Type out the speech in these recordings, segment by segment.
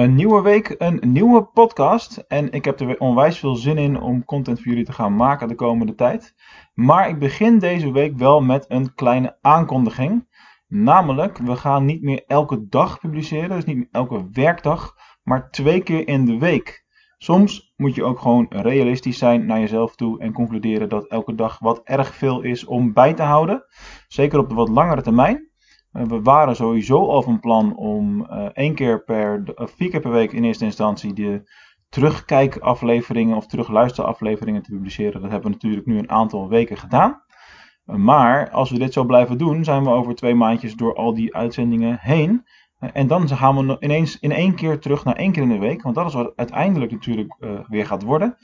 Een nieuwe week, een nieuwe podcast. En ik heb er onwijs veel zin in om content voor jullie te gaan maken de komende tijd. Maar ik begin deze week wel met een kleine aankondiging. Namelijk, we gaan niet meer elke dag publiceren, dus niet meer elke werkdag, maar twee keer in de week. Soms moet je ook gewoon realistisch zijn naar jezelf toe en concluderen dat elke dag wat erg veel is om bij te houden. Zeker op de wat langere termijn. Eh, we waren sowieso al van plan om uh, één keer per, vier keer per week in eerste instantie de terugkijkafleveringen of terugluisterafleveringen te publiceren. Dat hebben we natuurlijk nu een aantal weken gedaan. Maar als we dit zo blijven doen, zijn we over twee maandjes door al die uitzendingen heen. En dan gaan we ineens in één keer terug naar één keer in de week. Want dat is wat uiteindelijk natuurlijk weer gaat worden.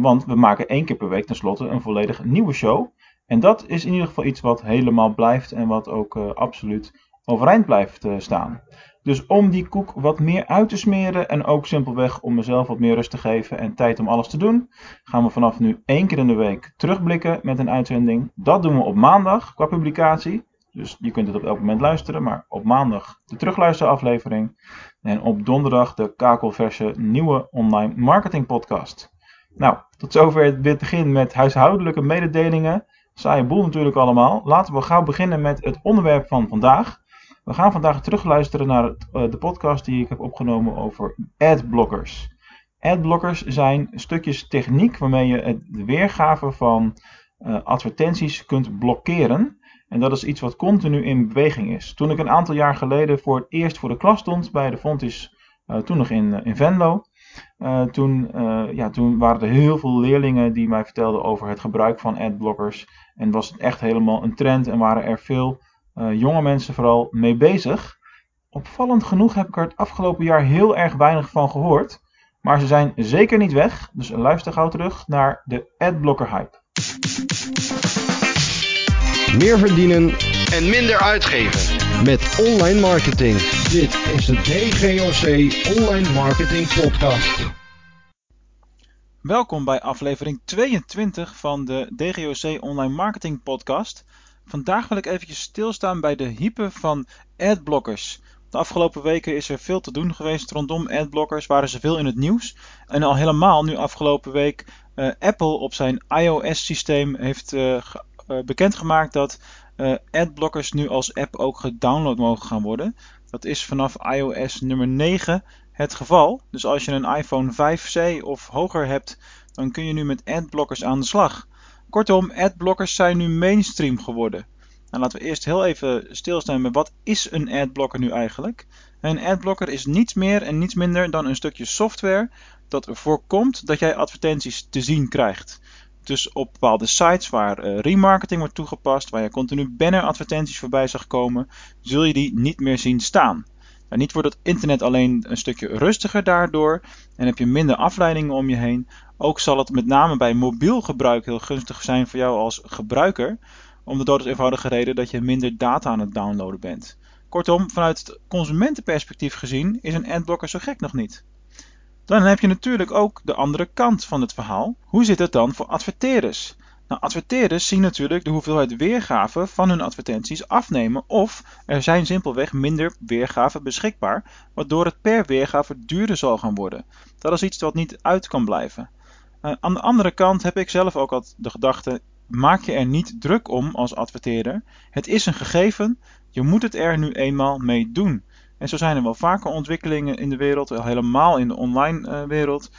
want we maken één keer per week tenslotte een volledig nieuwe show. En dat is in ieder geval iets wat helemaal blijft en wat ook uh, absoluut overeind blijft uh, staan. Dus om die koek wat meer uit te smeren en ook simpelweg om mezelf wat meer rust te geven en tijd om alles te doen, gaan we vanaf nu één keer in de week terugblikken met een uitzending. Dat doen we op maandag qua publicatie. Dus je kunt het op elk moment luisteren, maar op maandag de terugluisteraflevering. En op donderdag de kakelverse nieuwe online marketing podcast. Nou, tot zover het begin met huishoudelijke mededelingen. Saaie boel natuurlijk allemaal. Laten we gauw beginnen met het onderwerp van vandaag. We gaan vandaag terugluisteren naar het, uh, de podcast die ik heb opgenomen over adblockers. Adblockers zijn stukjes techniek waarmee je de weergave van uh, advertenties kunt blokkeren. En dat is iets wat continu in beweging is. Toen ik een aantal jaar geleden voor het eerst voor de klas stond bij de Fontis, uh, toen nog in, in Venlo, uh, toen, ja, toen waren er heel veel leerlingen die mij vertelden over het gebruik van adblockers. En was het echt helemaal een trend en waren er veel jonge mensen vooral mee bezig. Opvallend genoeg heb ik er het afgelopen jaar heel erg weinig van gehoord. Maar ze zijn zeker niet weg, dus luister gauw terug naar de adblocker hype. Meer verdienen en minder uitgeven met online marketing. Dit is de DGOC Online Marketing Podcast. Welkom bij aflevering 22 van de DGOC Online Marketing Podcast. Vandaag wil ik eventjes stilstaan bij de hype van adblockers. De afgelopen weken is er veel te doen geweest rondom adblockers, waren ze veel in het nieuws. En al helemaal nu afgelopen week uh, Apple op zijn iOS-systeem heeft uh, bekendgemaakt dat uh, adblockers nu als app ook gedownload mogen gaan worden. Dat is vanaf iOS nummer 9 het geval. Dus als je een iPhone 5C of hoger hebt, dan kun je nu met adblockers aan de slag. Kortom, adblockers zijn nu mainstream geworden. Nou, laten we eerst heel even stilstaan bij wat is een adblocker nu eigenlijk. Een adblocker is niets meer en niets minder dan een stukje software dat voorkomt dat jij advertenties te zien krijgt. Dus op bepaalde sites waar uh, remarketing wordt toegepast, waar je continu banner advertenties voorbij zag komen, zul je die niet meer zien staan. Nou, niet wordt het internet alleen een stukje rustiger daardoor en heb je minder afleidingen om je heen. Ook zal het met name bij mobiel gebruik heel gunstig zijn voor jou als gebruiker, om de dood eenvoudige reden dat je minder data aan het downloaden bent. Kortom, vanuit het consumentenperspectief gezien is een adblocker zo gek nog niet. Dan heb je natuurlijk ook de andere kant van het verhaal. Hoe zit het dan voor adverteerders? Nou, adverteerders zien natuurlijk de hoeveelheid weergave van hun advertenties afnemen of er zijn simpelweg minder weergave beschikbaar, waardoor het per weergave duurder zal gaan worden. Dat is iets wat niet uit kan blijven. Uh, aan de andere kant heb ik zelf ook al de gedachte, maak je er niet druk om als adverteerder. Het is een gegeven, je moet het er nu eenmaal mee doen. En zo zijn er wel vaker ontwikkelingen in de wereld, helemaal in de online uh, wereld,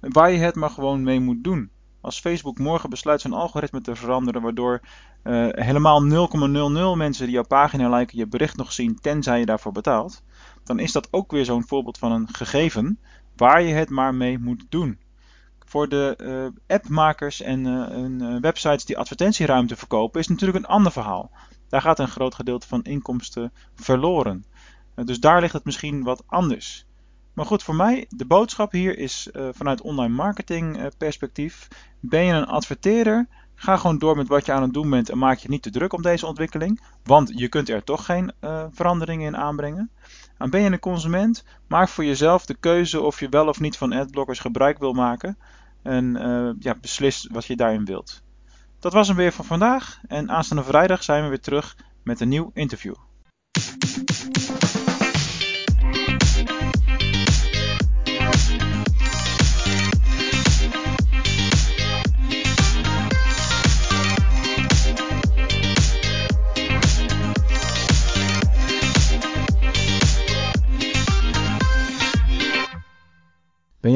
waar je het maar gewoon mee moet doen. Als Facebook morgen besluit zijn algoritme te veranderen, waardoor uh, helemaal 0,00 mensen die jouw pagina liken je bericht nog zien, tenzij je daarvoor betaalt, dan is dat ook weer zo'n voorbeeld van een gegeven waar je het maar mee moet doen. Voor de uh, appmakers en, en websites die advertentieruimte verkopen, is natuurlijk een ander verhaal. Daar gaat een groot gedeelte van inkomsten verloren. Dus daar ligt het misschien wat anders. Maar goed, voor mij, de boodschap hier is uh, vanuit online marketing uh, perspectief. Ben je een adverteerder? Ga gewoon door met wat je aan het doen bent en maak je niet te druk om deze ontwikkeling. Want je kunt er toch geen uh, veranderingen in aanbrengen. En ben je een consument? Maak voor jezelf de keuze of je wel of niet van adblockers gebruik wil maken. En ja, beslis wat je daarin wilt. Dat was hem weer van vandaag. En aanstaande vrijdag zijn we weer terug met een nieuw interview.